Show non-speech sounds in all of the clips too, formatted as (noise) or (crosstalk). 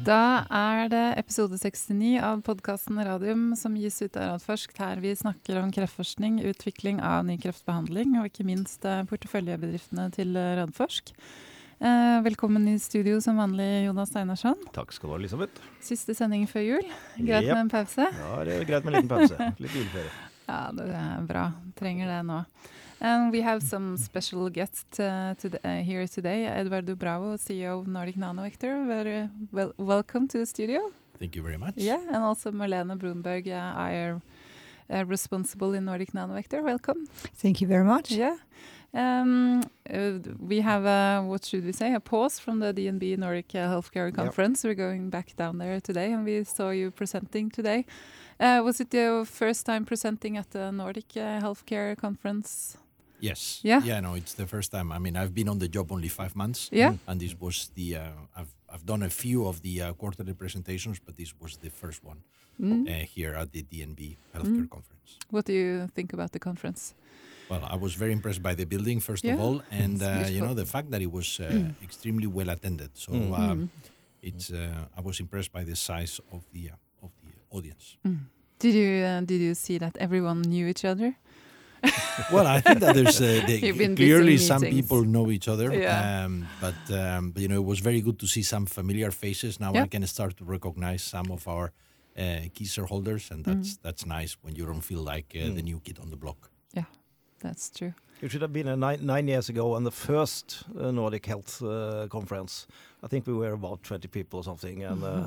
Da er det episode 69 av podkasten Radium som gis ut av Radforsk, her vi snakker om kreftforskning, utvikling av ny kreftbehandling og ikke minst eh, porteføljebedriftene til eh, Radforsk. Eh, velkommen i studio som vanlig, Jonas Steinarsson. Takk skal du ha, Elisabeth. Siste sending før jul. Greit Yep. med en pause? Ja, det er greit med en liten pause. Litt juleferie. (laughs) Ja, det er bra. Trenger det nå. And we have some special guests uh, to uh, here today. Eduardo Bravo, CEO of Nordic Nanovector. Very well, welcome to the studio. Thank you very much. Yeah, and also Marlene Brunberg, uh, IR uh, responsible in Nordic Nanovector. Welcome. Thank you very much. Yeah. Um, uh, we have a, what should we say, a pause from the DNB Nordic uh, Healthcare Conference. We're going back down there today, and we saw you presenting today. Uh, was it your first time presenting at the Nordic uh, Healthcare Conference? Yes. Yeah? Yeah. No, it's the first time. I mean, I've been on the job only five months. Yeah. And this was the. Uh, I've I've done a few of the uh, quarterly presentations, but this was the first one Mm. uh, here at the DNB Healthcare Mm. Conference. What do you think about the conference? Well, I was very impressed by the building first Yeah, of all, (laughs) and uh, you know the fact that it was uh, Mm. extremely well attended. So Mm. um, Mm. it's. Uh, I was impressed by the size of the uh, of the audience. Mm. Did you uh, did you see that everyone knew each other? (laughs) well, I think that there's uh, the, clearly some meetings. people know each other. Yeah. Um, but, um, but you know, it was very good to see some familiar faces. Now Yeah. I can start to recognize some of our uh, key shareholders, and that's that's nice when you don't feel like uh, the Mm. new kid on the block. Yeah, that's true. It should have been a nine, nine years ago on the first uh, Nordic Health uh, Conference. I think we were about 20 people or something, and, uh,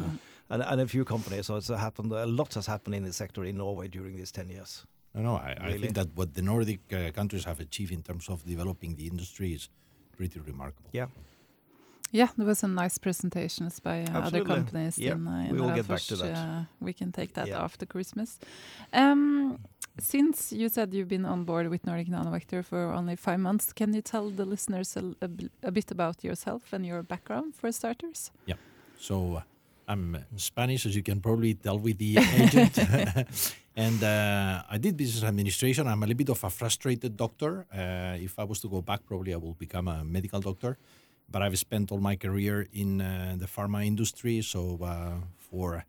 and, and a few companies. So it's happened. A lot has happened in the sector in Norway during these 10 years. No, no, I, I think that what the Nordic uh, countries have achieved in terms of developing the industry is pretty remarkable. Yeah. Yeah, there was some nice presentations by uh, other Absolutely. companies Yeah, in, uh, in we will get back to that. Uh, we can take that Yeah. after Christmas. Um, since you said you've been on board with Nordic Nanovector for only five months, can you tell the listeners a, l- a bl- a bit about yourself and your background for starters? Yeah, so uh, I'm uh, Spanish, as you can probably tell with the (laughs) agent. (laughs) and uh, I did business administration. I'm a little bit of a frustrated doctor. Uh, if I was to go back, probably I will become a medical doctor. But I've spent all my career in uh, the pharma industry. So uh, for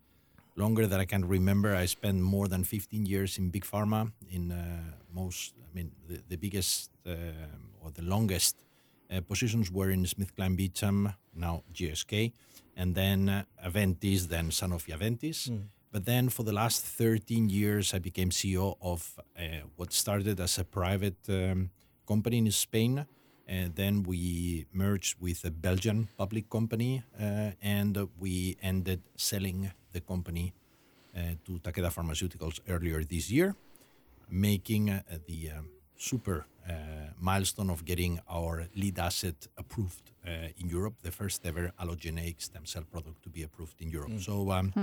longer than I can remember, I spent more than 15 years in big pharma. In uh, most, I mean, the, the biggest uh, or the longest positions were in Smith SmithKline Beecham, now GSK and then Aventis, then Sanofi Aventis. But then for the last 13 years, I became CEO of uh, what started as a private um, company in Spain. And then we merged with a Belgian public company, uh, and we ended selling the company uh, to Takeda Pharmaceuticals earlier this year, making uh, the um, super uh, milestone of getting our lead asset approved uh, in Europe, the first ever allogeneic stem cell product to be approved in Europe. So, um,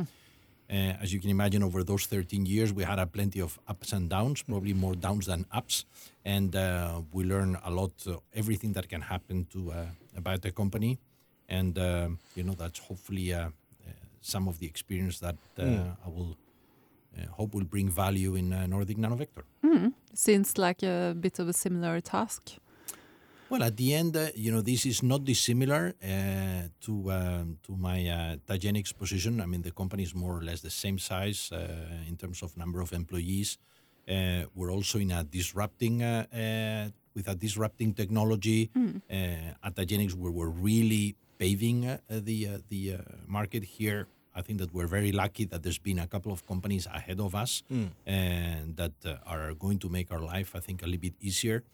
uh, as you can imagine, over those 13 years, we had a plenty of ups and downs, probably more downs than ups, and uh, we learned a lot, uh, everything that can happen to uh, a biotech company, and um you know that's hopefully uh, uh, some of the experience that uh, I will uh, hope will bring value in uh, Nordic Nanovector. Mm. Seems like a bit of a similar task. Well, at the end, uh, you know, this is not dissimilar uh, to um, to my uh, TiGenix position. I mean, the company is more or less the same size uh, in terms of number of employees. Uh, we're also in a disrupting uh, uh, with a disrupting technology uh, at TiGenix, where we're really paving uh, the uh, the uh, market here. I think that we're very lucky that there's been a couple of companies ahead of us and that uh, are going to make our life, I think, a little bit easier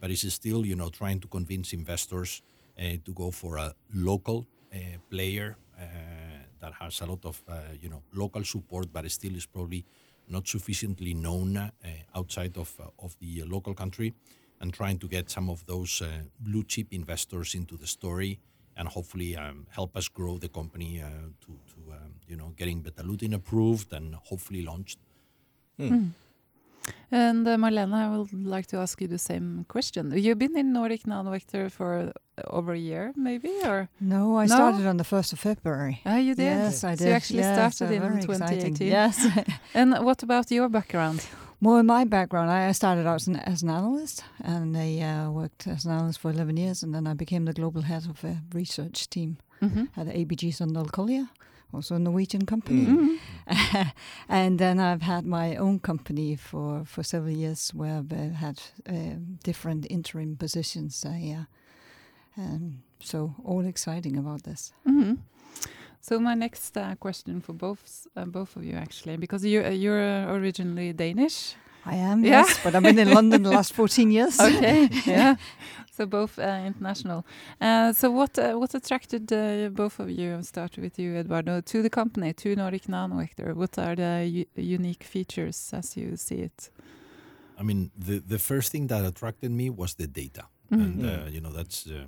but it's still, you know, trying to convince investors uh, to go for a local uh, player uh, that has a lot of, uh, you know, local support, but still is probably not sufficiently known uh, outside of uh, of the local country, and trying to get some of those blue chip investors into the story and hopefully um, help us grow the company to, to um, you know, getting Betalutin approved and hopefully launched. And uh, Marlene, I would like to ask you the same question. You've been in Nordic Nanovector for over a year, maybe, or No, I No? started on the 1st of February. ah, you did. Yes, I did. So you actually Yes, started uh, in very exciting. 2018. Yes. (laughs) And what about your background? Well, in my background, I I started out as an, as an analyst, and I uh, worked as an analyst for 11 years, and then I became the global head of a research team Mhm. at ABG Sundal Collier, also a Norwegian company. Mm. (laughs) and then I've had my own company for, for several years where I've uh, had um, different interim positions. Uh, yeah. Um, so all exciting about this. Mhm. So my next uh, question for both uh, both of you actually, because you uh, you're uh, originally Danish. I am, Yeah. yes, but I've been in London the last 14 (laughs) years. Okay, yeah. (laughs) So both uh, international. Uh, so what uh, what attracted uh, both of you? I'll start with you, Eduardo, to the company, to Nordic Nanovector. What are the u- unique features as you see it? I mean, the the first thing that attracted me was the data, Mhm. and uh, you know that's uh,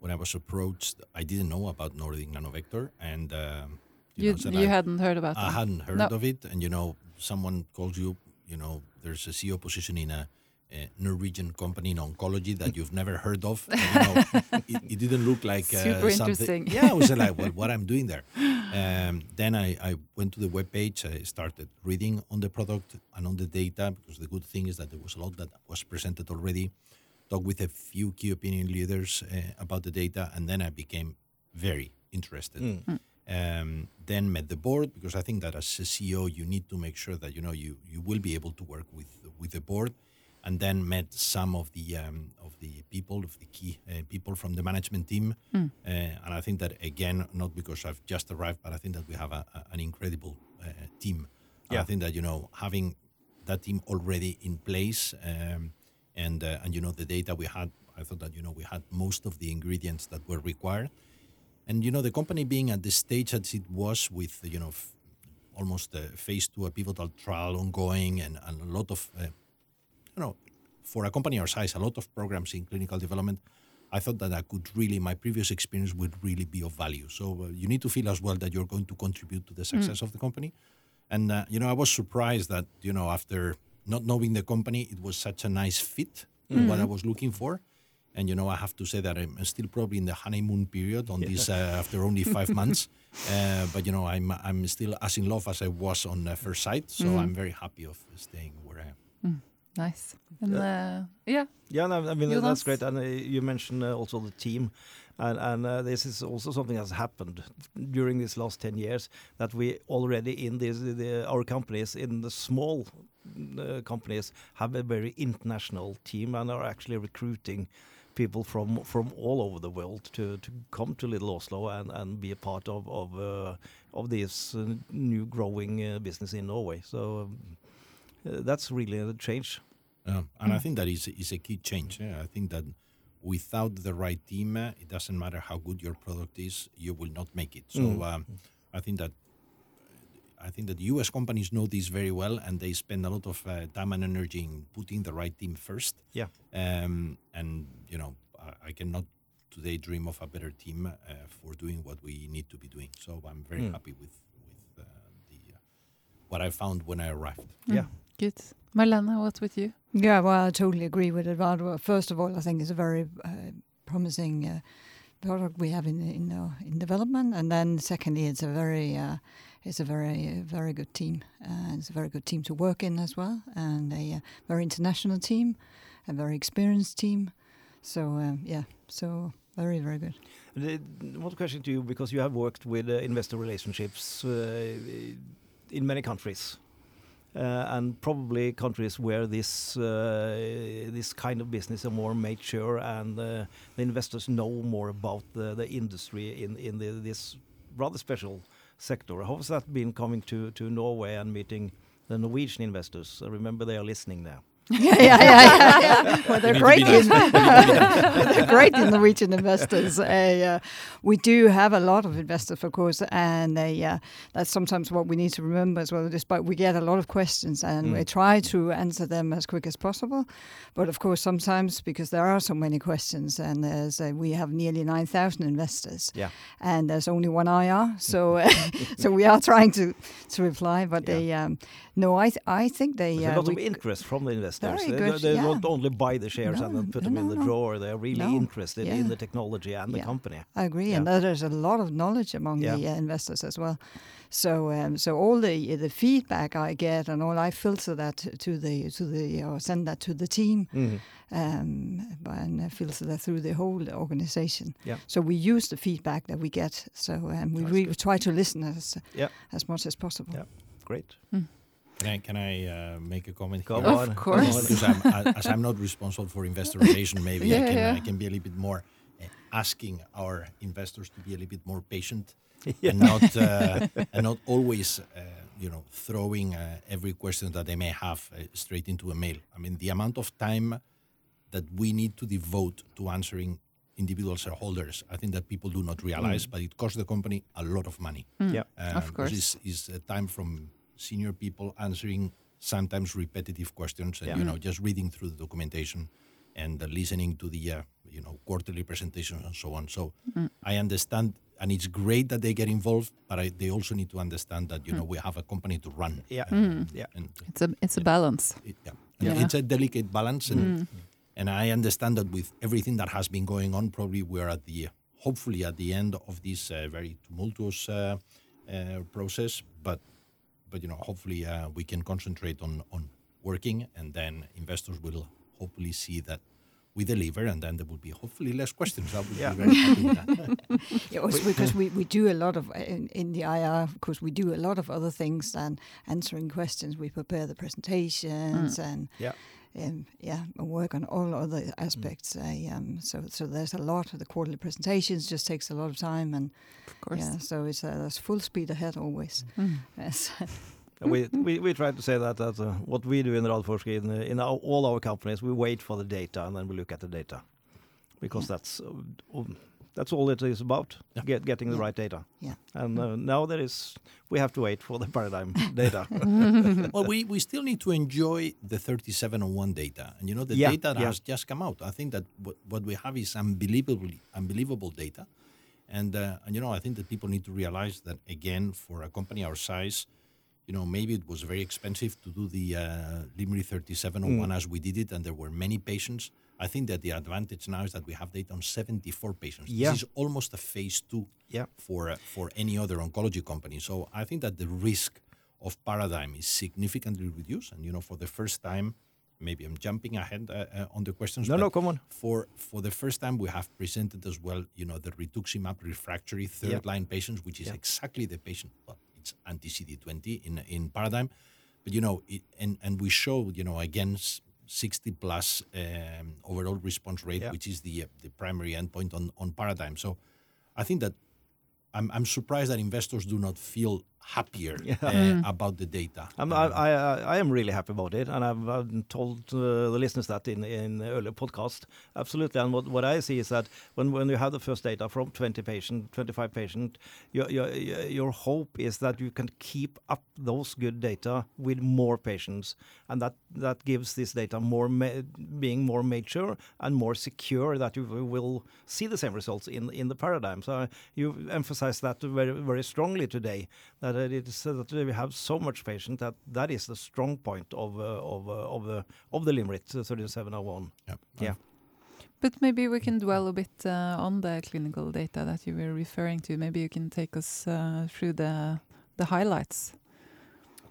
when I was approached. I didn't know about Nordic Nanovector, and um, You know, you I, hadn't heard about I them. hadn't heard No. of it, and you know, someone calls you. You know, there's a CEO position in a, a Norwegian company in oncology that you've never heard of. (laughs) and, you know, it, it didn't look like uh, Super something. interesting. Yeah, I was like, well, (laughs) what I'm doing there. Um, then I, I went to the webpage. I started reading on the product and on the data because the good thing is that there was a lot that was presented already. Talked with a few key opinion leaders uh, about the data, and then I became very interested. Um, then met the board because I think that as a CEO you need to make sure that you know you you will be able to work with with the board, and then met some of the um, of the people of the key uh, people from the management team, uh, and I think that again not because I've just arrived, but I think that we have a, a, an incredible uh, team. Yeah. I think that you know having that team already in place um, and uh, and you know the data we had, I thought that you know we had most of the ingredients that were required and you know the company being at the stage as it was with you know f- almost a phase two a pivotal trial ongoing and, and a lot of uh, you know for a company our size a lot of programs in clinical development i thought that i could really my previous experience would really be of value. So uh, you need to feel as well that you're going to contribute to the success of the company. And uh, you know i was surprised that you know after not knowing the company it was such a nice fit with what i was looking for and you know, I have to say that I'm still probably in the honeymoon period on this uh, after only five (laughs) months. Uh, but you know, I'm I'm still as in love as I was on uh, first sight. So I'm very happy of staying where I am. Nice. And uh, yeah, Yeah, no, I mean Jonas? that's great, and uh, you mentioned uh, also the team, and and uh, this is also something that's happened during these last ten years that we already in this the, our companies in the small uh, companies have a very international team and are actually recruiting people from from all over the world to to come to Little Oslo and and be a part of of uh, of this uh, new growing uh, business in Norway. So. Um, uh, that's really a change. And I think that is is a key change. Yeah, I think that without the right team, uh, it doesn't matter how good your product is, you will not make it. So um, I think that I think that U.S. companies know this very well, and they spend a lot of uh, time and energy in putting the right team first. Yeah. Um, and you know, I, I cannot today dream of a better team uh, for doing what we need to be doing. So I'm very Mm. happy with with uh, the uh, what I found when I arrived. Yeah. good. Marlene, what's with you? Yeah, well, I totally agree with Eduardo. First of all, I think it's a very uh, promising uh, product we have in in uh, in development, and then secondly, it's a very uh, it's a very uh, very good team. Uh, it's a very good team to work in as well, and a uh, very international team, a very experienced team. So um, yeah, so very very good. The- One question to you, because you have worked with uh, investor relationships uh, in many countries, uh, and probably countries where this uh, this kind of business are more mature, and uh, the investors know more about the, the industry in in the, this rather special sector. How has that been coming to to Norway and meeting the Norwegian investors? I remember they are listening now. Yeah, yeah, yeah, yeah. (laughs) Well, they're You need to great. In, (laughs) they're great in Norwegian investors. Uh, uh, we do have a lot of investors, of course, and uh, that's sometimes what we need to remember as well. Despite we get a lot of questions, and we try to answer them as quick as possible. But of course, sometimes because there are so many questions, and there's uh, we have nearly nine thousand investors, Yeah. and there's only one IR, so uh, (laughs) so we are trying to to reply. But Yeah. they um, no, I th- I think they There's a uh, lot of interest from the investors. Investors. Very They- good, They, yeah. don't only buy the shares and then put no, them in no, the no. drawer. They're really No, interested in the technology and the company. I agree, and Yeah. there's a lot of knowledge among Yeah. the uh, investors as well. So, um, so all the the feedback I get, and all I filter that to the to the or send that to the team, Mhm. um, and I filter that through the whole organization. Yeah. So we use the feedback that we get. So um, we That's re- try to listen as Yeah. as much as possible. Yeah. Great. Can I, can I uh, make a comment? Go here? on. Of course. Because I'm, as I'm not responsible for investor relation, (laughs) maybe Yeah, I, can, yeah. I can be a little bit more uh, asking our investors to be a little bit more patient (laughs) Yeah. and not uh, and not always uh, you know throwing uh, every question that they may have uh, straight into a mail. I mean, the amount of time that we need to devote to answering individual shareholders, I think that people do not realize, but it costs the company a lot of money. Yeah. Um, Of course. This is time from senior people answering sometimes repetitive questions and, Yeah. you know, just reading through the documentation and uh, listening to the, uh, you know, quarterly presentations and so on. So I understand, and it's great that they get involved, but I, they also need to understand that, you know, we have a company to run. Yeah. Um, Yeah. And It's a it's a balance. it, yeah. Yeah. It's a delicate balance, and and I understand that with everything that has been going on, probably we're at the hopefully at the end of this uh, very tumultuous uh, uh, process. But but you know, hopefully uh, we can concentrate on on working, and then investors will hopefully see that. We deliver, and then there will be hopefully less questions. I will Yeah. be very happy with that. (laughs) Yeah, also because we, we do a lot of in, in the IR because we do a lot of other things than answering questions. We prepare the presentations and Yeah. Um, yeah, and work on all other aspects. I, um, so so there's a lot of the quarterly presentations just takes a lot of time and Of course. yeah, so it's uh, there's full speed ahead always. Mm. Yes. (laughs) We, we, we try to say that, that uh, what we do in Radforsk, in, uh, in our, all our companies, we wait for the data and then we look at the data. Because that's uh, um, that's all it is about, Yeah. get, getting the Yeah. right data. Yeah. And uh, now there is, we have to wait for the paradigm (laughs) data. (laughs) well, we, we still need to enjoy the 3701 data. And you know, the Yeah, data that yeah. has just come out. I think that what, what we have is unbelievably unbelievable data. And, uh, and, you know, I think that people need to realize that, again, for a company our size, you know, maybe it was very expensive to do the uh, Limrit 3701 as we did it, and there were many patients. I think that the advantage now is that we have data on 74 patients. Yeah. This is almost a phase two Yeah. for uh, for any other oncology company. So I think that the risk of paradigm is significantly reduced. And you know, for the first time, maybe I'm jumping ahead uh, uh, on the questions. no, no, come on. For for the first time, we have presented as well, you know, the rituximab refractory third Yeah. line patients, which is exactly the patient. Well, it's anti CD20 in in paradigm, but you know, it, and and we show, you know, again. S- 60 plus um, overall response rate, Yeah. which is the uh, the primary endpoint on, on paradigm. So I think that I'm, I'm surprised that investors do not feel happier Yeah. uh, about the data. I'm, Um, I, I, I am really happy about it, and I've, I've told uh, the listeners that in in earlier podcast. Absolutely, and what, what I see is that when, when you have the first data from 20 patient, 25 patient, your, your your hope is that you can keep up those good data with more patients, and that that gives this data more being more mature and more secure that you will see the same results in in the paradigm. So you emphasize that very very strongly today that it is that we have so much patient that that is the strong point of uh, of uh, of the of the Limrit 3701. yeah. Yeah. But maybe we can dwell a bit uh, on the clinical data that you were referring to. Maybe you can take us uh, through the the highlights.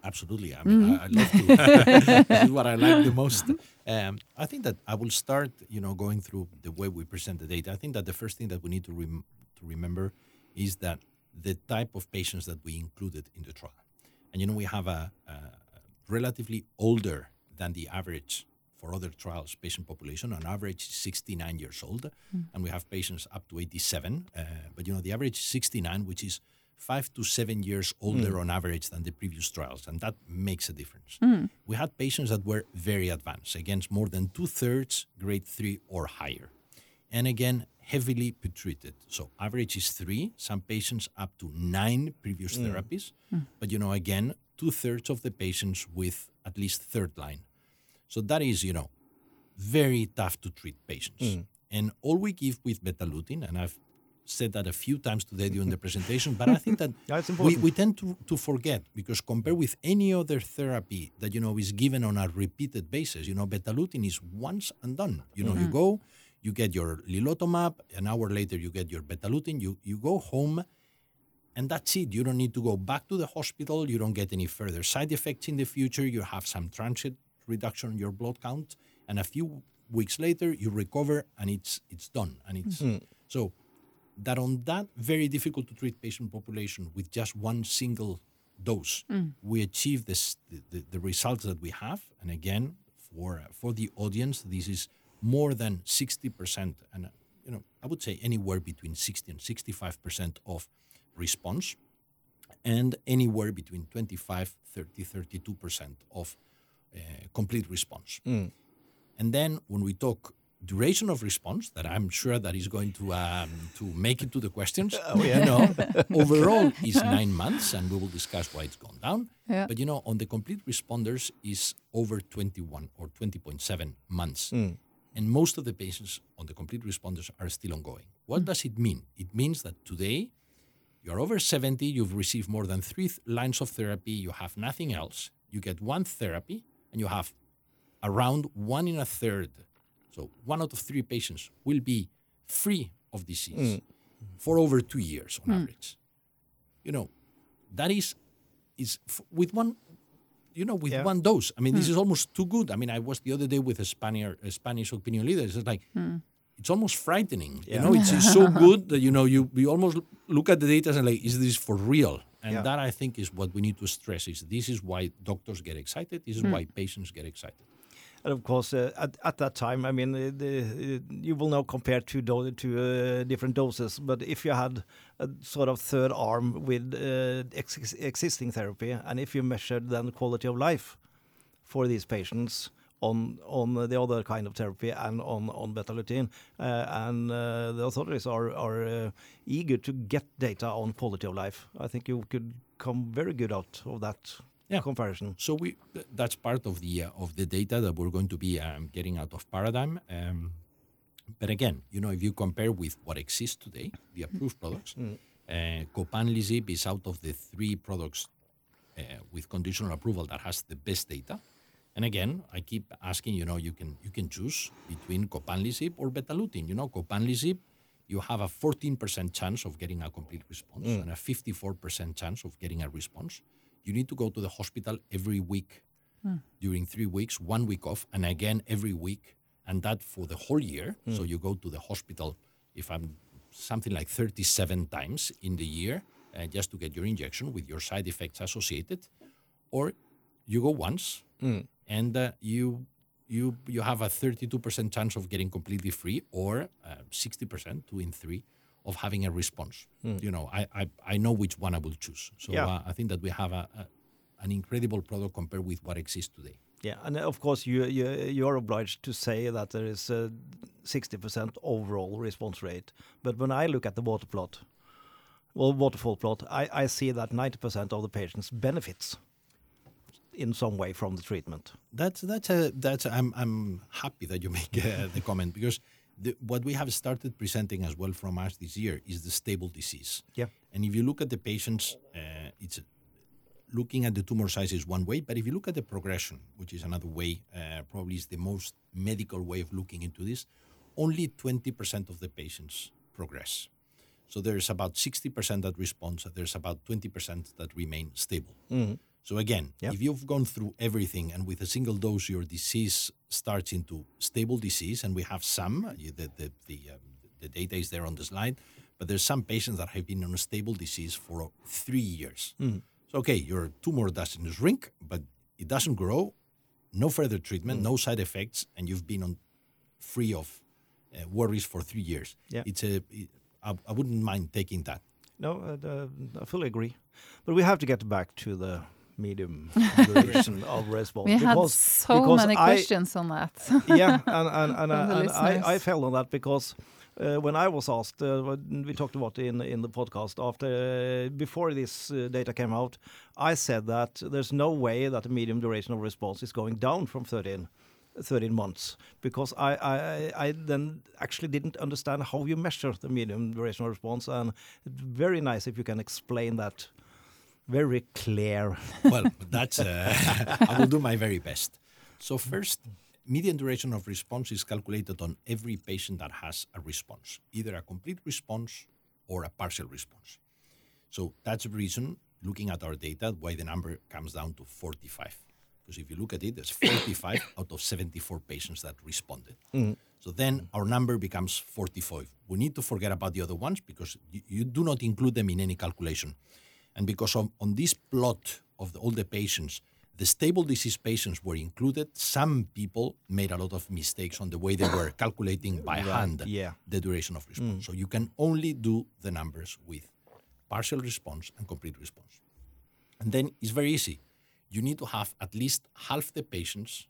Absolutely. I mean, Mhm. I, I love to. (laughs) (laughs) this is what I like the most. Um, I think that I will start, you know, going through the way we present the data. I think that the first thing that we need to rem- to remember is that the type of patients that we included in the trial, and you know, we have a, a relatively older than the average for other trials patient population. On average, 69 years old, hmm. and we have patients up to 87. Uh, but you know, the average is 69, which is five to seven years older hmm. on average than the previous trials, and that makes a difference. Hmm. We had patients that were very advanced, against more than two thirds grade three or higher, and again heavily pretreated. So average is three. Some patients up to nine previous mm. therapies, hmm. but you know again two thirds of the patients with at least third line. So that is you know very tough to treat patients. Mm. And all we give with Betalutin, and I've said that a few times today during the presentation, but I think that (laughs) Yeah, we, we tend to, to forget because compared with any other therapy that you know is given on a repeated basis, you know, betalutin is once and done. You know, you mm-hmm. go, you get your lilotomab, an hour later you get your betalutin, you you go home, and that's it. You don't need to go back to the hospital. You don't get any further side effects in the future. You have some transient reduction in your blood count, and a few weeks later you recover, and it's it's done. And it's mm-hmm. so that on that very difficult to treat patient population with just one single dose, mm. we achieve this the, the, the results that we have. And again, for for the audience, this is more than sixty percent, and you know I would say anywhere between sixty and sixty five percent of response and anywhere between 25 30 32% of uh, complete response. And then when we talk duration of response that i'm sure that is going to um, to make it to the questions (laughs) you know (laughs) overall is nine months and we will discuss why it's gone down. Yeah. but you know on the complete responders is over 21 or 20.7 months and most of the patients on the complete responders are still ongoing. What hmm. does it mean? It means that today you're over 70, you've received more than three th- lines of therapy, you have nothing else, you get one therapy, and you have around one in a third. So one out of three patients will be free of disease hmm. for over two years on hmm. average. You know, that is, is f- with one, you know, with Yeah. one dose. I mean, this hmm. is almost too good. I mean, I was the other day with a Spaniard, a Spanish opinion leader. It's like, hmm. it's almost frightening. You know, it's, it's so (laughs) good that you know you you almost look at the data and like, is this for real? And Yeah. that I think is what we need to stress: is this is why doctors get excited. This is hmm. why patients get excited. And of course, uh, at, at that time, I mean, the, you will now compare two do- two uh, different doses. But if you had a sort of third arm with uh, ex- existing therapy, and if you measured then quality of life for these patients on on the other kind of therapy and on on betalutin, uh, and uh, the authorities are are uh, eager to get data on quality of life, I think you could come very good out of that Yeah. comparison. So we th- that's part of the uh, of the data that we're going to be um, getting out of Paradigm. Um, but again, you know, if you compare with what exists today, the approved products, uh, Copanlisib is out of the three products uh, with conditional approval that has the best data. And again, I keep asking, you know, you can you can choose between Copanlisib or Betalutin. You know, Copanlisib, you have a 14% chance of getting a complete response and a 54% chance of getting a response. You need to go to the hospital every week during three weeks, one week off, and again every week, and that for the whole year. So you go to the hospital, if I'm something like 37 times in the year, uh, just to get your injection with your side effects associated, or you go once and uh, you you you have a 32% chance of getting completely free, or uh, 60%, two in three, of having a response. You know, I, I I know which one I will choose. So Yeah. uh, I think that we have a, a an incredible product compared with what exists today. Yeah, and of course you you you are obliged to say that there is a sixty percent overall response rate. But when I look at the water plot, well, waterfall plot, I, I see that ninety percent of the patients benefits in some way from the treatment. That's that's a that's I'm I'm happy that you make uh, the comment because the, what we have started presenting as well from us this year is the stable disease. Yeah. And if you look at the patients, uh, it's looking at the tumor size is one way, but if you look at the progression, which is another way, uh, probably is the most medical way of looking into this, only 20% of the patients progress. So there's about 60% that responds, there's about 20% that remain stable. So again, Yeah. if you've gone through everything and with a single dose your disease starts into stable disease, and we have some, uh, the the the, um, the data is there on the slide, but there's some patients that have been on a stable disease for three years. So okay, your tumor doesn't shrink, but it doesn't grow, no further treatment, no side effects, and you've been on free of uh, worries for three years. Yeah. It's a it, I, I wouldn't mind taking that. No, uh, I fully agree. But we have to get back to the medium (laughs) duration of response. We had because- so because many I- questions on that. (laughs) yeah, and and, and, (laughs) and I. I fell on that because uh, when I was asked, uh, we talked about in in the podcast after uh, before this uh, data came out, I said that there's no way that the medium duration of response is going down from 13. 13 months because I, I, I then actually didn't understand how you measure the medium duration of response. And very nice if you can explain that very clear. (laughs) well, that's uh, (laughs) I will do my very best. So first, median duration of response is calculated on every patient that has a response, either a complete response or a partial response. So that's the reason, looking at our data, why the number comes down to 45. Because if you look at it, there's 45 (coughs) out of 74 patients that responded. So then our number becomes 45. We need to forget about the other ones because you, you do not include them in any calculation. And because of, on this plot of the, all the patients, the stable disease patients were included. Some people made a lot of mistakes on the way they were calculating by hand yeah. the duration of response. Mm. So you can only do the numbers with partial response and complete response. And then it's very easy. You need to have at least half the patients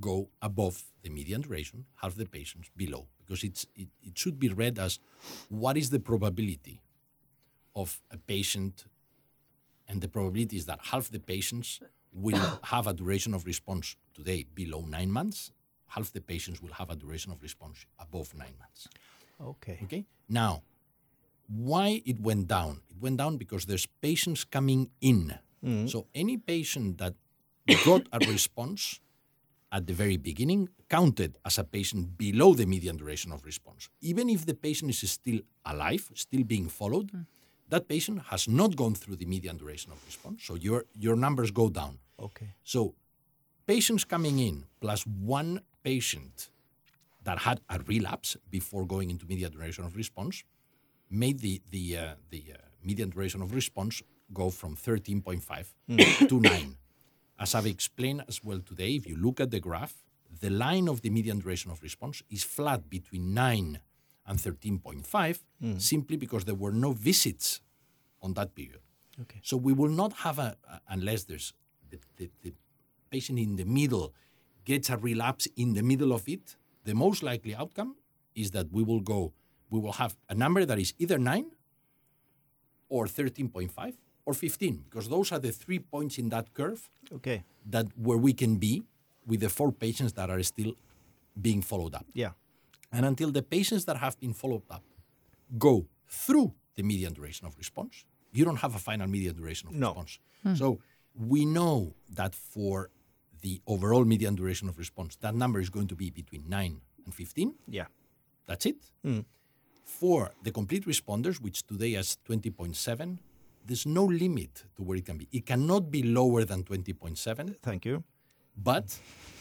go above the median duration, half the patients below, because it's, it, it should be read as what is the probability of a patient, and the probability is that half the patients will (coughs) have a duration of response today below nine months, half the patients will have a duration of response above nine months. Okay. Okay. Now, why it went down? It went down because there's patients coming in. Mm. So any patient that got a (coughs) response at the very beginning counted as a patient below the median duration of response. Even if the patient is still alive, still being followed, mm. That patient has not gone through the median duration of response. So your your numbers go down. Okay. So patients coming in plus one patient that had a relapse before going into median duration of response made the the uh, the uh, median duration of response go from 13.5 (coughs) to 9. As I've explained as well today, if you look at the graph, the line of the median duration of response is flat between 9 and 13.5 mm. simply because there were no visits on that period. Okay. So we will not have a, a- unless there's the, the, the patient in the middle gets a relapse in the middle of it, the most likely outcome is that we will go, we will have a number that is either 9 or 13.5 or 15, because those are the three points in that curve Okay. that where we can be with the four patients that are still being followed up. Yeah. And until the patients that have been followed up go through the median duration of response, you don't have a final median duration of No. response. So we know that for the overall median duration of response, that number is going to be between 9 and 15. Yeah. That's it. Hmm. For the complete responders, which today is 20.7, there's no limit to where it can be. It cannot be lower than 20.7 Thank you. but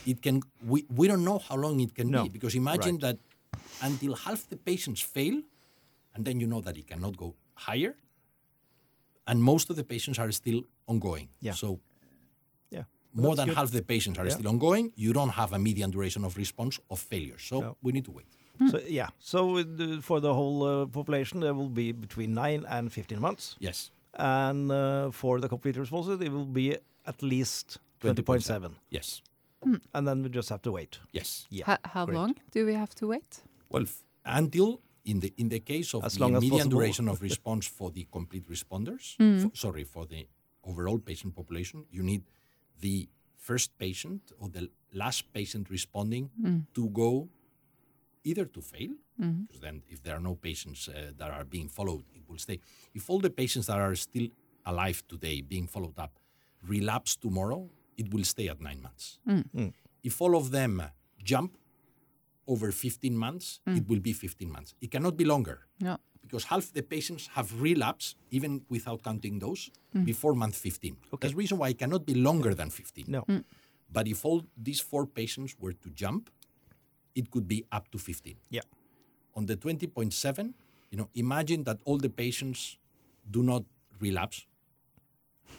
it can we, we don't know how long it can No, be because imagine right. that until half the patients fail and then you know that it cannot go higher and most of the patients are still ongoing Yeah. so Yeah. more than good. half the patients are Yeah. still ongoing you don't have a median duration of response of failure so No. we need to wait So yeah. So for the whole uh, population, there will be between nine and 15 months, yes and uh, for the complete responses, it will be at least 20.7, yes Mm. and then we just have to wait. yes Yeah. How, how great. long do we have to wait? Well, until in the in the case of As the long median possible. duration of (laughs) response for the complete responders, mm. f- sorry, for the overall patient population, you need the first patient or the last patient responding mm. to go either to fail, mm-hmm. because then if there are no patients uh, that are being followed, it will stay. If all the patients that are still alive today being followed up relapse tomorrow, it will stay at nine months. Mm. Mm. If all of them jump over 15 months, mm. it will be 15 months. It cannot be longer Yeah. because half the patients have relapsed, even without counting those, before month 15. That's the reason why it cannot be longer than 15. No. But if all these four patients were to jump, it could be up to 15. Yeah. On the 20.7, you know, imagine that all the patients do not relapse.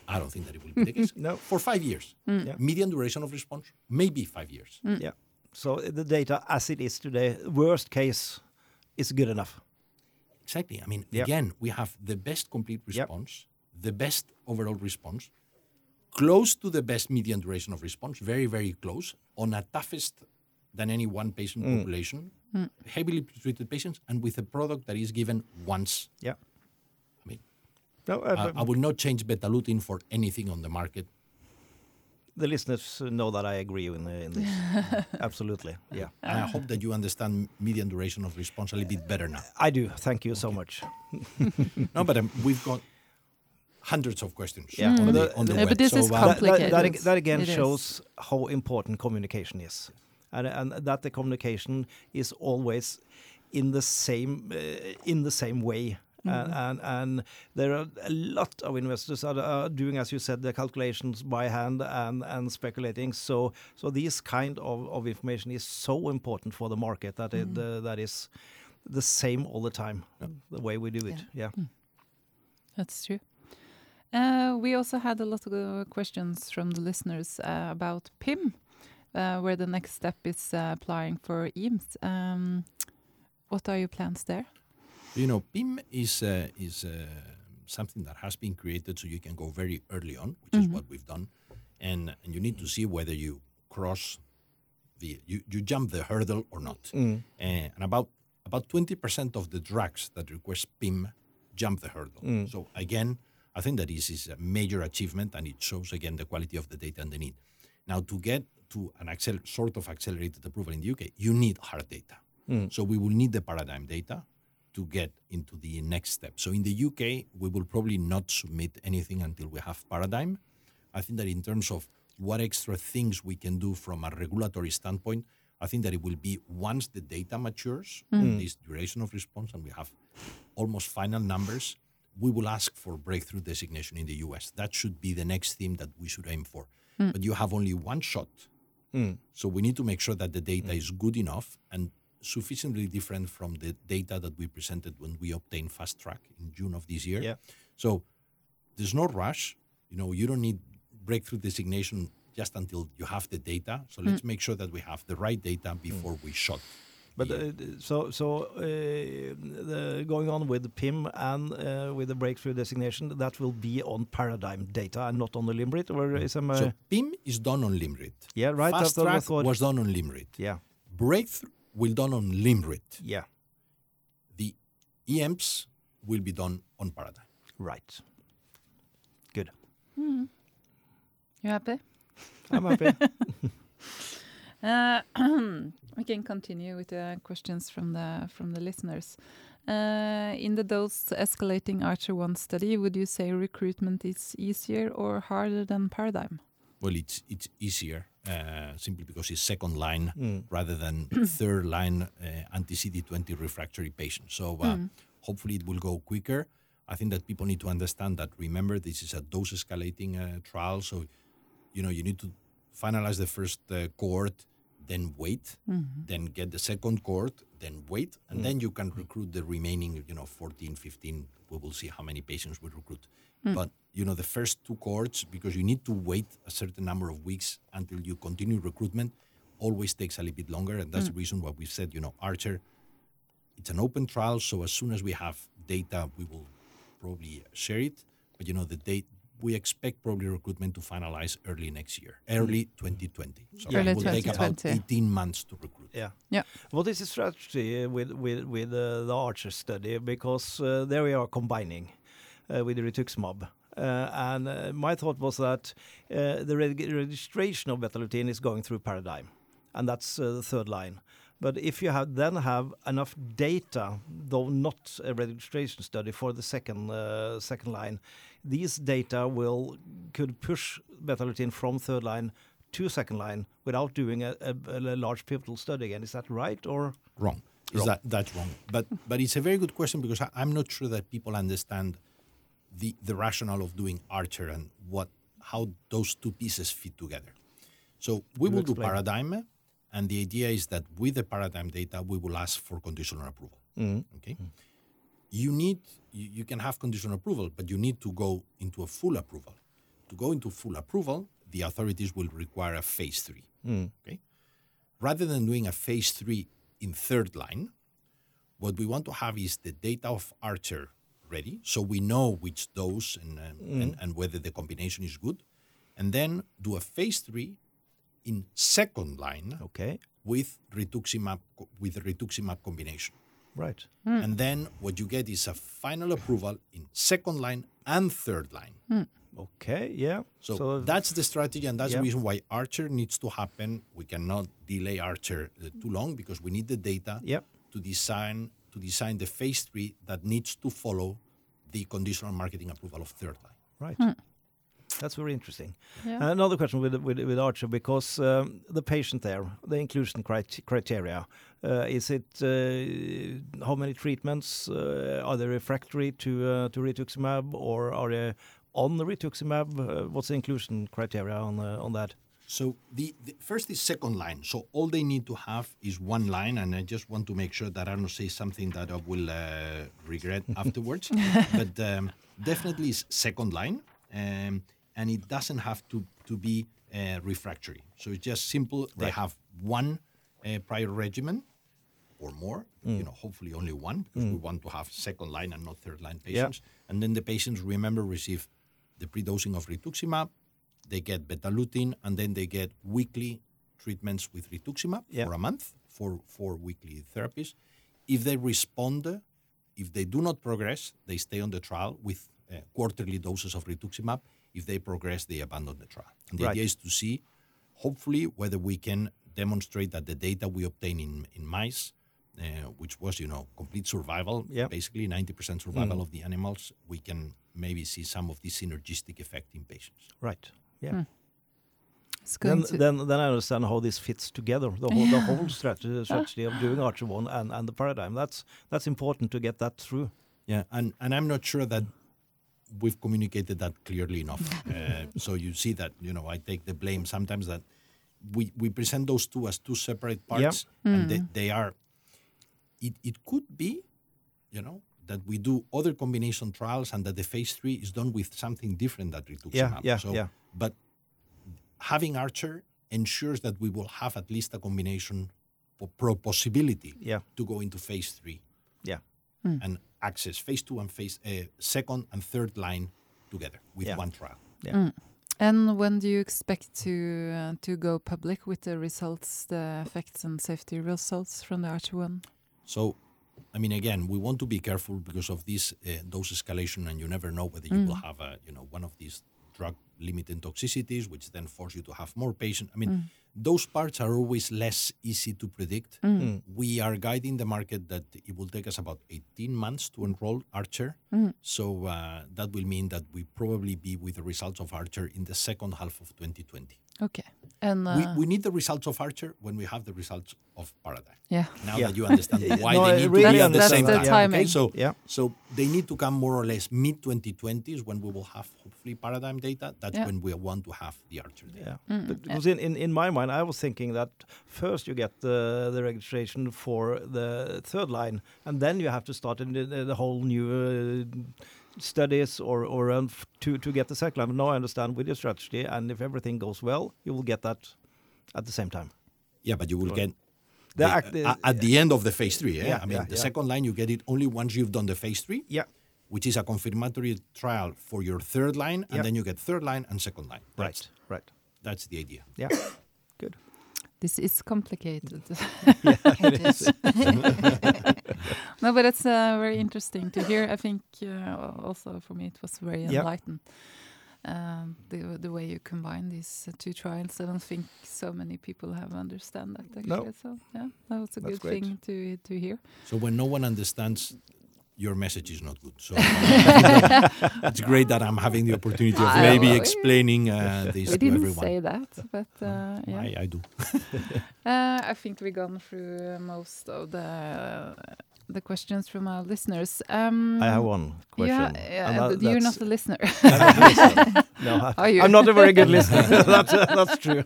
I don't think that it will be the case. (laughs) No. For five years. Yeah. Median duration of response, maybe five years. Yeah. So uh, the data as it is today, worst case, is good enough. Exactly. I mean, Yep. again, we have the best complete Yep. response, the best overall response, close to the best median duration of response, very, very close, on a toughest than any one patient Mm. population, heavily treated patients, and with a product that is given once. Yeah. I mean, No, uh, I, I would not change Betalutin for anything on the market. the listeners know that I agree in, in this. (laughs) Absolutely, yeah. And I hope that you understand median duration of response a little bit better now. I do. Thank you so much. (laughs) No, but um, we've got hundreds of questions Yeah. on, Mm. the, on the Yeah, web. but this so, is uh, That- that, complicated. that, that again It is. shows how important communication is, and, and that the communication is always in the same uh, in the same way. And, and and there are a lot of investors that are doing, as you said, the calculations by hand and, and speculating. So so this kind of, of information is so important for the market that it uh, that is the same all the time, the way we do it. Yeah. That's true. Uh, we also had a lot of uh, questions from the listeners uh, about PIM, uh, where the next step is uh, applying for EAMS. Um, what are your plans there? You know, PIM is uh, is uh, something that has been created so you can go very early on, which is what we've done, and and you need to see whether you cross the you, you jump the hurdle or not. Mm. Uh, and about about twenty percent of the drugs that request PIM jump the hurdle. So again, I think that this is a major achievement, and it shows again the quality of the data and the need. Now, to get to an accel- sort of accelerated approval in the UK, you need hard data. So we will need the paradigm data to get into the next step. So in the UK, we will probably not submit anything until we have paradigm. I think that in terms of what extra things we can do from a regulatory standpoint, I think that it will be once the data matures, mm. this duration of response, and we have almost final numbers, we will ask for breakthrough designation in the US. That should be the next theme that we should aim for. Mm. But you have only one shot. Mm. So we need to make sure that the data is good enough and sufficiently different from the data that we presented when we obtained fast track in June of this year. Yeah. So there's no rush. You know, you don't need breakthrough designation just until you have the data. So let's make sure that we have the right data before we shot. But uh, so so uh, the, going on with the PIM and uh, with the breakthrough designation, that will be on paradigm data and not on the Limrit, or is am I? so PIM is done on Limrit. yeah, right. Fast that's what I track was done on Limrit. yeah, Breakthrough will done on Limrit. yeah, The EMPs will be done on Paradigm. right. Good. You happy? I'm happy. (laughs) Uh, (clears throat) we can continue with the questions from the from the listeners. Uh, in the dose escalating Archer One study, would you say recruitment is easier or harder than Paradigm? Well, it's it's easier uh, simply because it's second line Mm. rather than (clears throat) third line uh, anti CD20 refractory patients. So uh, hopefully it will go quicker. I think that people need to understand that. Remember, this is a dose escalating uh, trial, so you know you need to finalize the first uh, cohort, then wait, then get the second cohort, then wait, and then you can recruit the remaining, you know, 14, 15. We will see how many patients we recruit. But you know, the first two cohorts, because you need to wait a certain number of weeks until you continue recruitment, always takes a little bit longer, and that's the reason why we said, you know, Archer, it's an open trial, so as soon as we have data, we will probably share it. But you know, the date we expect probably recruitment to finalize early next year, early 2020. So Early it will take about 18 months to recruit. Yeah. Yeah. What is the strategy with with with uh, the Archer study? Because uh, there we are combining uh, with the rituximab. Uh, and uh, my thought was that uh, the reg- registration of betalutin is going through Paradigm, and that's uh, the third line. But if you have then have enough data, though not a registration study for the second uh, second line, these data will could push betalutin from third line to second line without doing a, a, a large pivotal study again. Is that right or? Wrong. Is Wrong. that that's wrong? But but it's a very good question because I, I'm not sure that people understand the the rationale of doing Archer and what how those two pieces fit together. So we You will do paradigm, and the idea is that with the paradigm data, we will ask for conditional approval. Mm-hmm. Okay. You need you, you can have conditional approval, but you need to go into a full approval. To go into full approval, the authorities will require a phase three. Mm. Okay. Rather than doing a phase three in third line, what we want to have is the data of Archer ready, so we know which dose and, um, and, and whether the combination is good, and then do a phase three in second line Okay, with rituximab with rituximab combination. right. And then what you get is a final approval in second line and third line. Okay, yeah. So, that's the strategy, and that's Yeah. the reason why Archer needs to happen. We cannot delay Archer uh, too long because we need the data Yeah. to design to design the phase three that needs to follow the conditional marketing approval of third line. Right. That's very interesting. Yeah. Another question with with, with Archer because um, the patient there, the inclusion crit- criteria, uh, is it uh, how many treatments uh, are they refractory to uh, to rituximab or are they on the rituximab? Uh, what's the inclusion criteria on uh, on that? So the, the first is second line. So all they need to have is one line, and I just want to make sure that I don't say something that I will uh, regret (laughs) afterwards. But um, definitely is second line, um, and it doesn't have to to be uh, refractory. So it's just simple. They have one uh, prior regimen or more. You know, hopefully only one because we want to have second line and not third line patients. And then the patients remember receive the pre-dosing of rituximab. They get betalutin, and then they get weekly treatments with rituximab Yeah. for a month, for four weekly therapies. If they respond, if they do not progress, they stay on the trial with uh, quarterly doses of rituximab. If they progress, they abandon the trial. And the Right. idea is to see, hopefully, whether we can demonstrate that the data we obtain in, in mice, uh, which was, you know, complete survival, Yeah. basically 90% survival of the animals, we can maybe see some of the synergistic effect in patients. Right. Yeah. It's going Then, to, then then I understand how this fits together. The whole the whole strategy (laughs) strategy of doing Archer one and, and the paradigm. That's that's important to get that through. Yeah, and, and I'm not sure that we've communicated that clearly enough. (laughs) uh, so you see that, you know, I take the blame sometimes that we, we present those two as two separate Yeah. parts, and they, they are. It, it could be, you know, that we do other combination trials and that the phase three is done with something different than rituximab. yeah, so, yeah. But having Archer ensures that we will have at least a combination for pro possibility Yeah. to go into phase three Yeah. and access phase two and phase uh, second and third line together with Yeah. one trial. Yeah. and when do you expect to uh, to go public with the results, the effects and safety results from the Archer one? So, I mean, again, we want to be careful because of this uh, dose escalation, and you never know whether you will have a, you know, one of these drug-limiting toxicities, which then force you to have more patients. I mean, those parts are always less easy to predict. We are guiding the market that it will take us about 18 months to enroll Archer. So uh, that will mean that we probably be with the results of Archer in the second half of 2020. Okay, and uh, we, we need the results of Archer when we have the results of Paradigm. yeah, Now Yeah. that you understand (laughs) why No, I they need really to be at the understand same that. time. That's the Okay, so Yeah. so they need to come more or less mid 2020s when we will have hopefully Paradigm data. That's Yeah. when we want to have the Archer data. Yeah, but because in, in, in my mind, I was thinking that first you get the, the registration for the third line, and then you have to start in the, the whole new uh, studies or or um, to to get the second line. But now I understand with your strategy, and if everything goes well, you will get that at the same time. Yeah, but you will Right. get The the- uh, at the end of the phase three. eh? Yeah, I mean, yeah, the yeah. second line you get it only once you've done the phase three, Yeah, which is a confirmatory trial for your third line, and then you get third line and second line. That's, right, right. That's the idea. Yeah, (coughs) good. this is complicated. (laughs) It is. (laughs) no, but it's uh, very interesting to hear. I think uh, also for me it was very Yeah. enlightened. Um, the the way you combine these uh, two trials, I don't think so many people have understand that actually. So yeah, that was a That's good great. thing to to hear. So when no one understands, your message is not good. So (laughs) it's great that I'm having the opportunity of I maybe explaining uh, (laughs) this we to didn't everyone. say that, but uh, yeah. I, I do. (laughs) Uh, I think we've gone through uh, most of the the questions from our listeners. Um, I have one question. Yeah, yeah that- you're not a listener. I'm not a listener. no, I, Are you? I'm not a very good listener. that's, that's true.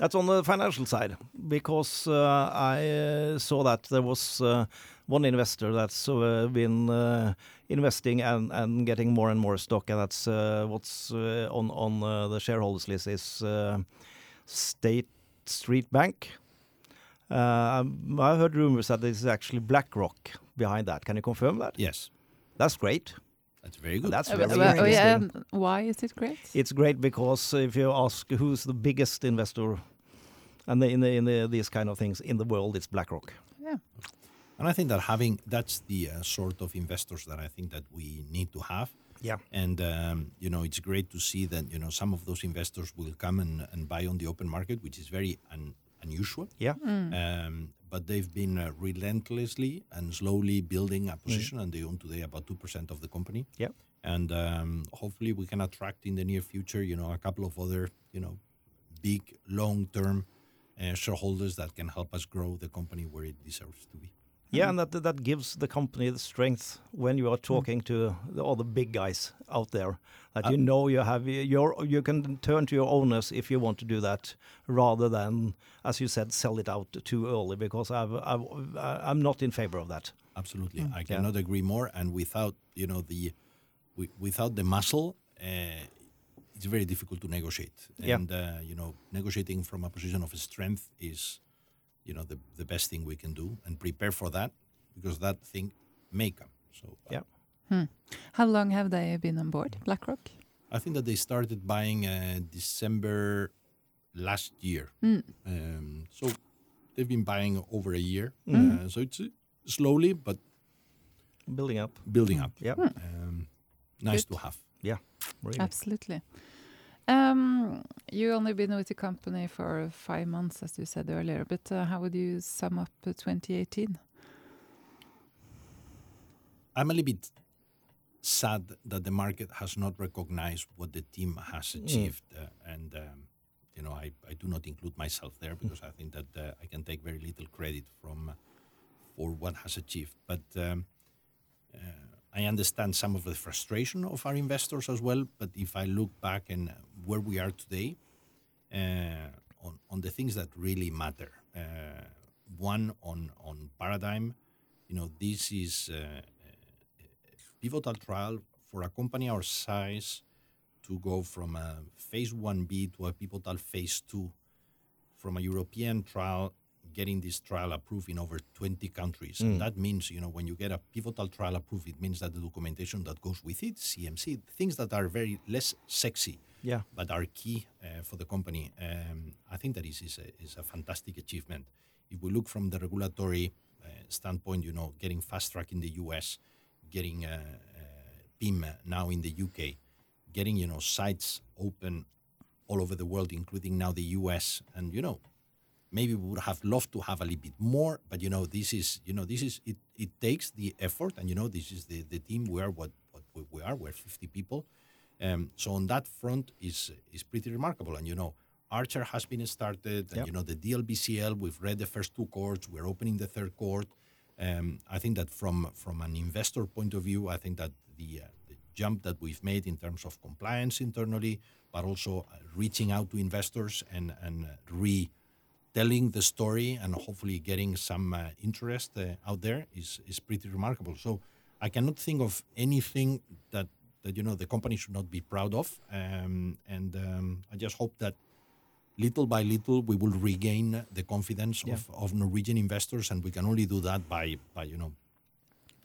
that's on the financial side because uh, I uh, saw that there was uh, one investor that's uh, been uh, investing and, and getting more and more stock, and that's uh, what's uh, on on uh, the shareholders list is uh, State Street Bank. Uh, I heard rumors that this is actually BlackRock behind that. Can you confirm that? Yes, That's great. that's very good. That's Uh, very but- but- oh, yeah, interesting. and why is it great? It's great because if you ask who's the biggest investor and in the, in the, these kind of things in the world, it's BlackRock. yeah. And I think that having that's the uh, sort of investors that I think that we need to have. Yeah. And um, you know, it's great to see that you know some of those investors will come and, and buy on the open market, which is very un- unusual. Yeah. Um, but they've been uh, relentlessly and slowly building a position, and they own today about two percent of the company. Yeah. And um, hopefully, we can attract in the near future, you know, a couple of other, you know, big long-term uh, shareholders that can help us grow the company where it deserves to be. Yeah, and that that gives the company the strength when you are talking to all the big guys out there. That Uh, you know you have your you can turn to your owners if you want to do that, rather than, as you said, sell it out too early. Because I've, I've I'm not in favor of that. Absolutely, I Mm, yeah. cannot agree more. And without you know the without the muscle, uh, it's very difficult to negotiate. Yeah. And uh, you know, negotiating from a position of strength is, you know, the the best thing we can do, and prepare for that because that thing may come. So uh, Yeah. How long have they been on board, BlackRock? I think that they started buying uh, December last year. Mm. Um, so they've been buying over a year. Mm. Uh, so it's uh, slowly but Building up. building up. Yeah. Um, nice Good. to have. Really. Absolutely. Um, you only been with the company for five months, as you said earlier. But uh, how would you sum up uh, 2018? I'm a little bit sad that the market has not recognized what the team has achieved, uh, and um, you know I, I do not include myself there because I think that uh, I can take very little credit from uh, for what has achieved. But um, uh, I understand some of the frustration of our investors as well. But if I look back and where we are today, uh, on on the things that really matter, uh, one on on paradigm, you know, this is. Uh, pivotal trial for a company our size to go from a phase 1b to a pivotal phase 2 from a european trial getting this trial approved in over 20 countries and that means you know when you get a pivotal trial approved it means that the documentation that goes with it cmc things that are very less sexy Yeah. but are key uh, for the company. Um, I think that is, is, a, is a fantastic achievement. If we look from the regulatory uh, standpoint, you know, getting fast track in the US, getting uh, uh, PIM now in the UK, getting, you know, sites open all over the world, including now the US, and, you know, maybe we would have loved to have a little bit more, but you know, this is you know, this is it. It takes the effort, and you know, this is the the team. We are what what we- are. We're 50 people, um, so on that front is is pretty remarkable. And you know, Archer has been started, and Yep. you know, the DLBCL. We've read the first two cohorts We're opening the third cohort Um, I think that from from an investor point of view, I think that the, uh, the jump that we've made in terms of compliance internally, but also uh, reaching out to investors and and uh, re telling the story and hopefully getting some uh, interest uh, out there is is pretty remarkable. So I cannot think of anything that that you know the company should not be proud of, um, and um, I just hope that little by little we will regain the confidence of, of Norwegian investors, and we can only do that by by you know.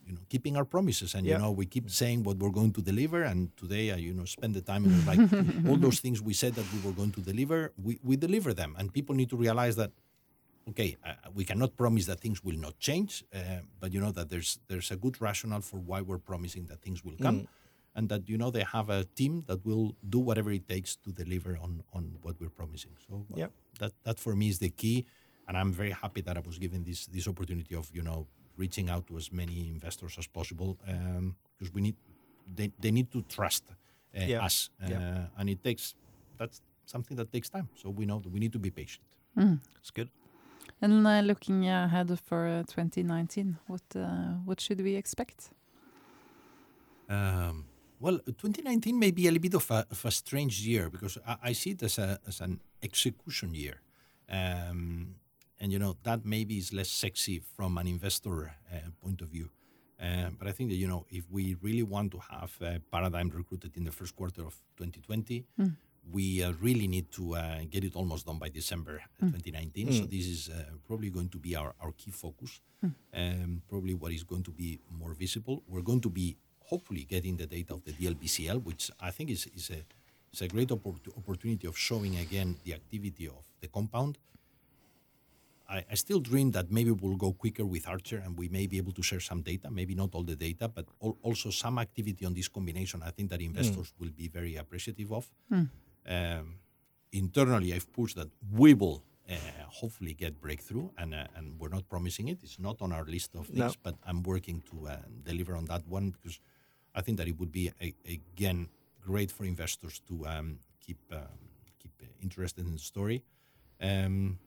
You know, keeping our promises, and Yeah. you know, we keep saying what we're going to deliver. And today, I, you know, spend the time and like (laughs) all those things we said that we were going to deliver, we, we deliver them. And people need to realize that okay, uh, we cannot promise that things will not change, uh, but you know that there's there's a good rationale for why we're promising that things will come, and that you know they have a team that will do whatever it takes to deliver on on what we're promising. So uh, Yep. that that for me is the key, and I'm very happy that I was given this this opportunity of you know reaching out to as many investors as possible because we need they, they need to trust uh, Yeah. us, uh, Yeah. and it takes that's something that takes time. So we know that we need to be patient. It's good. And uh, looking ahead for uh, 2019, what uh, what should we expect? Um, well, 2019 may be a little bit of a, of a strange year because I, I see it as, a, as an execution year. Um, and, you know, that maybe is less sexy from an investor uh, point of view. Uh, but I think that, you know, if we really want to have uh, Paradigm recruited in the first quarter of 2020, we uh, really need to uh, get it almost done by December uh, 2019. So this is uh, probably going to be our, our key focus, um, probably what is going to be more visible. We're going to be hopefully getting the data of the DLBCL, which I think is, is, a, is a great oppor- opportunity of showing again the activity of the compound. I, I still dream that maybe we'll go quicker with Archer and we may be able to share some data, maybe not all the data, but al- also some activity on this combination. I think that investors will be very appreciative of. Um, internally, I've pushed that we will uh, hopefully get breakthrough, and uh, and we're not promising it. It's not on our list of things, No. but I'm working to uh, deliver on that one because I think that it would be a, again great for investors to um, keep uh, keep uh, interested in the story. Um,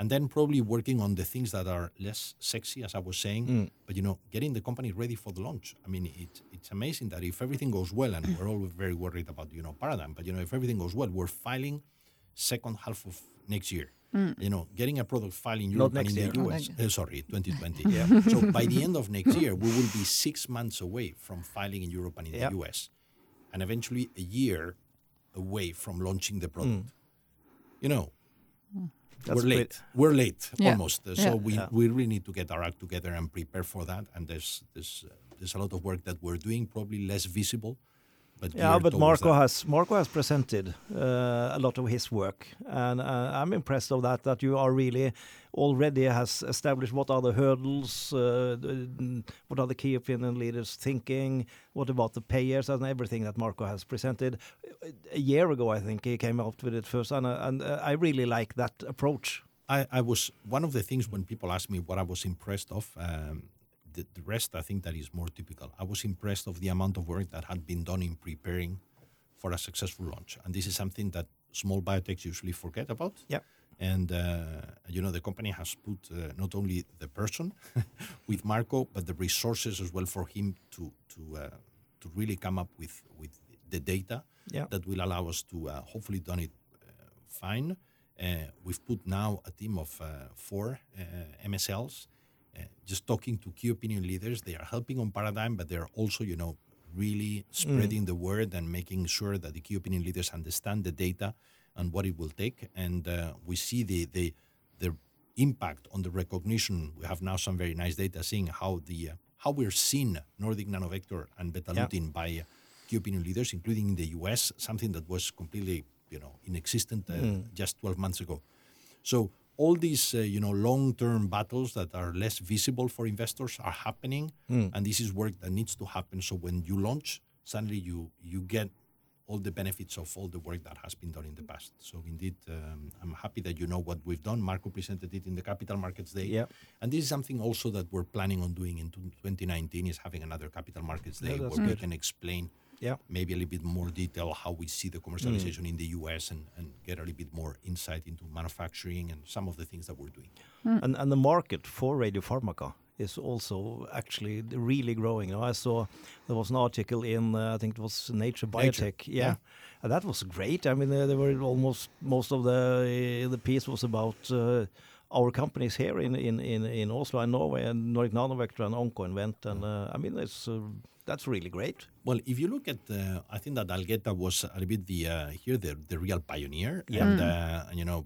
and then probably working on the things that are less sexy, as I was saying, mm. but you know, getting the company ready for the launch. I mean, it, it's amazing that if everything goes well, and we're all very worried about you know paradigm, but you know, if everything goes well, we're filing second half of next year. Mm. You know, getting a product filed in Europe and in year. the Not US. next Uh, sorry, 2020. (laughs) yeah. So by the end of next year, we will be six months away from filing in Europe and in Yep. the US, and eventually a year away from launching the product. Mm. You know, That's we're late. We're late Yeah. almost. Uh, So we, Yeah. we really need to get our act together and prepare for that. And there's there's uh, there's a lot of work that we're doing, probably less visible. But Yeah, but Marco that. has Marco has presented uh, a lot of his work, and uh, I'm impressed of that. That you are really already has established what are the hurdles, uh, what are the key opinion leaders thinking, what about the payers, and everything that Marco has presented. A year ago, I think he came out with it first, and, uh, and uh, I really like that approach. I, I was one of the things when people ask me what I was impressed of. Um, the, the rest, I think that is more typical. I was impressed of the amount of work that had been done in preparing for a successful launch, and this is something that small biotechs usually forget about. Yep. And uh, you know the company has put uh, not only the person (laughs) with Marco, but the resources as well for him to to uh, to really come up with with the data Yeah. that will allow us to uh, hopefully done it uh, fine. Uh, we've put now a team of uh, four uh, MSLs, just talking to key opinion leaders. They are helping on Paradigm, but they're also, you know, really spreading the word and making sure that the key opinion leaders understand the data and what it will take. And uh, we see the the the impact on the recognition. We have now some very nice data seeing how the uh, how we're seen Nordic Nanovector and Betalutin by uh, key opinion leaders, including in the US, something that was completely you know inexistent uh, just 12 months ago. So all these uh, you know long-term battles that are less visible for investors are happening, and this is work that needs to happen. So when you launch, suddenly you you get all the benefits of all the work that has been done in the past. So indeed, um, I'm happy that you know what we've done. Marco presented it in the Capital Markets Day, Yeah. and this is something also that we're planning on doing in 2019 is having another Capital Markets Day Yeah, where we can explain Yeah. maybe a little bit more detail how we see the commercialization in the US and, and get a little bit more insight into manufacturing and some of the things that we're doing. and and the market for radiopharmaca is also actually really growing. You know, I saw there was an article in uh, I think it was Nature Biotech. Yeah, yeah. and that was great. I mean, uh, there were almost most of the the piece was about. Uh, our companies here in, in, in, in Oslo and Norway and Nordic Nanovector and OncoInvent and uh, I mean it's uh, that's really great. Well, if you look at, uh, I think that Algeta was a little bit the uh, here the the real pioneer, Yeah. and uh, you know,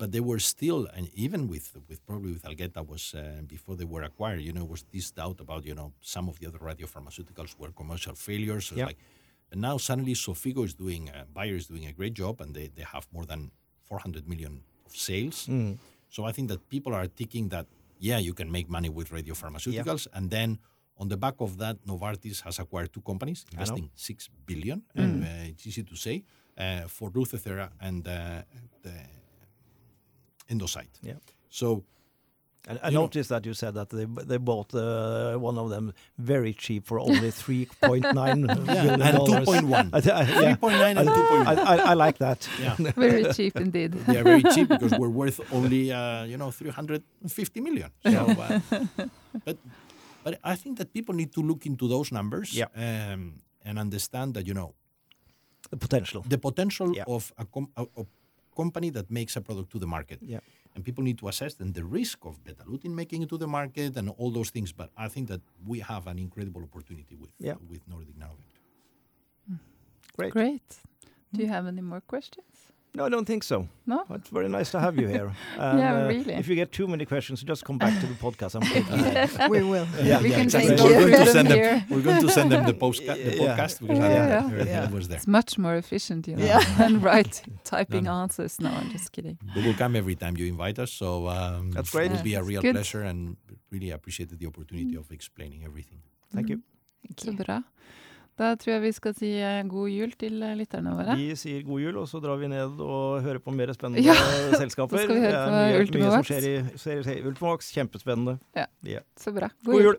but they were still, and even with with probably with Algeta was uh, before they were acquired, you know, was this doubt about you know some of the other radiopharmaceuticals were commercial failures. So Yeah. like, and now suddenly Xofigo is doing, uh, Bayer is doing a great job, and they they have more than 400 million of sales. So I think that people are thinking that yeah, you can make money with radio radiopharmaceuticals, and then on the back of that, Novartis has acquired two companies, know. investing six billion. And, uh, it's easy to say uh, for Lutathera and uh, the Endocyte. Yeah. So And I You know- noticed that you said that they they bought uh, one of them very cheap for only (laughs) three point nine billion and dollars. 2.1. I th- I- yeah. 3.9 and I, 2.1. I, I like that. yeah. (laughs) Very cheap indeed. they are very cheap because we're worth only uh, you know 350 million. So, uh, (laughs) but but I think that people need to look into those numbers Yeah. um, and understand that you know The potential. the potential Yeah. of a, com- a, a company that makes a product to the market. Yeah. And people need to assess then the risk of Betalutin making it to the market and all those things. But I think that we have an incredible opportunity with Yeah. with Nordic Nanovector. Great. Great. Do you have any more questions? No, I don't think so. No? It's very nice to have you here. (laughs) And, Yeah, uh, really. If you get too many questions, just come back to the podcast. I'm (laughs) we will. Yeah, we yeah, can exactly. take We're going to send them them. here. We're going to send them the, postca- the Yeah. podcast because Yeah, I yeah. everything Yeah. was there. It's much more efficient, you know, Yeah. (laughs) than right typing No, no. answers. No, I'm just kidding. We will come every time you invite us. So um, That's great. It will be a real Good. pleasure and really appreciated the opportunity of explaining everything. Thank you. Så bra. Da tror jeg vi skal si eh, god jul til eh, lytterne våre. Vi sier god jul, og så drar vi ned og hører på mer spennende (laughs) Ja, (laughs) selskaper. da skal vi høre Det er mye, mye som skjer i, skjer i Ultimax. Kjempespennende. Så bra. God jul!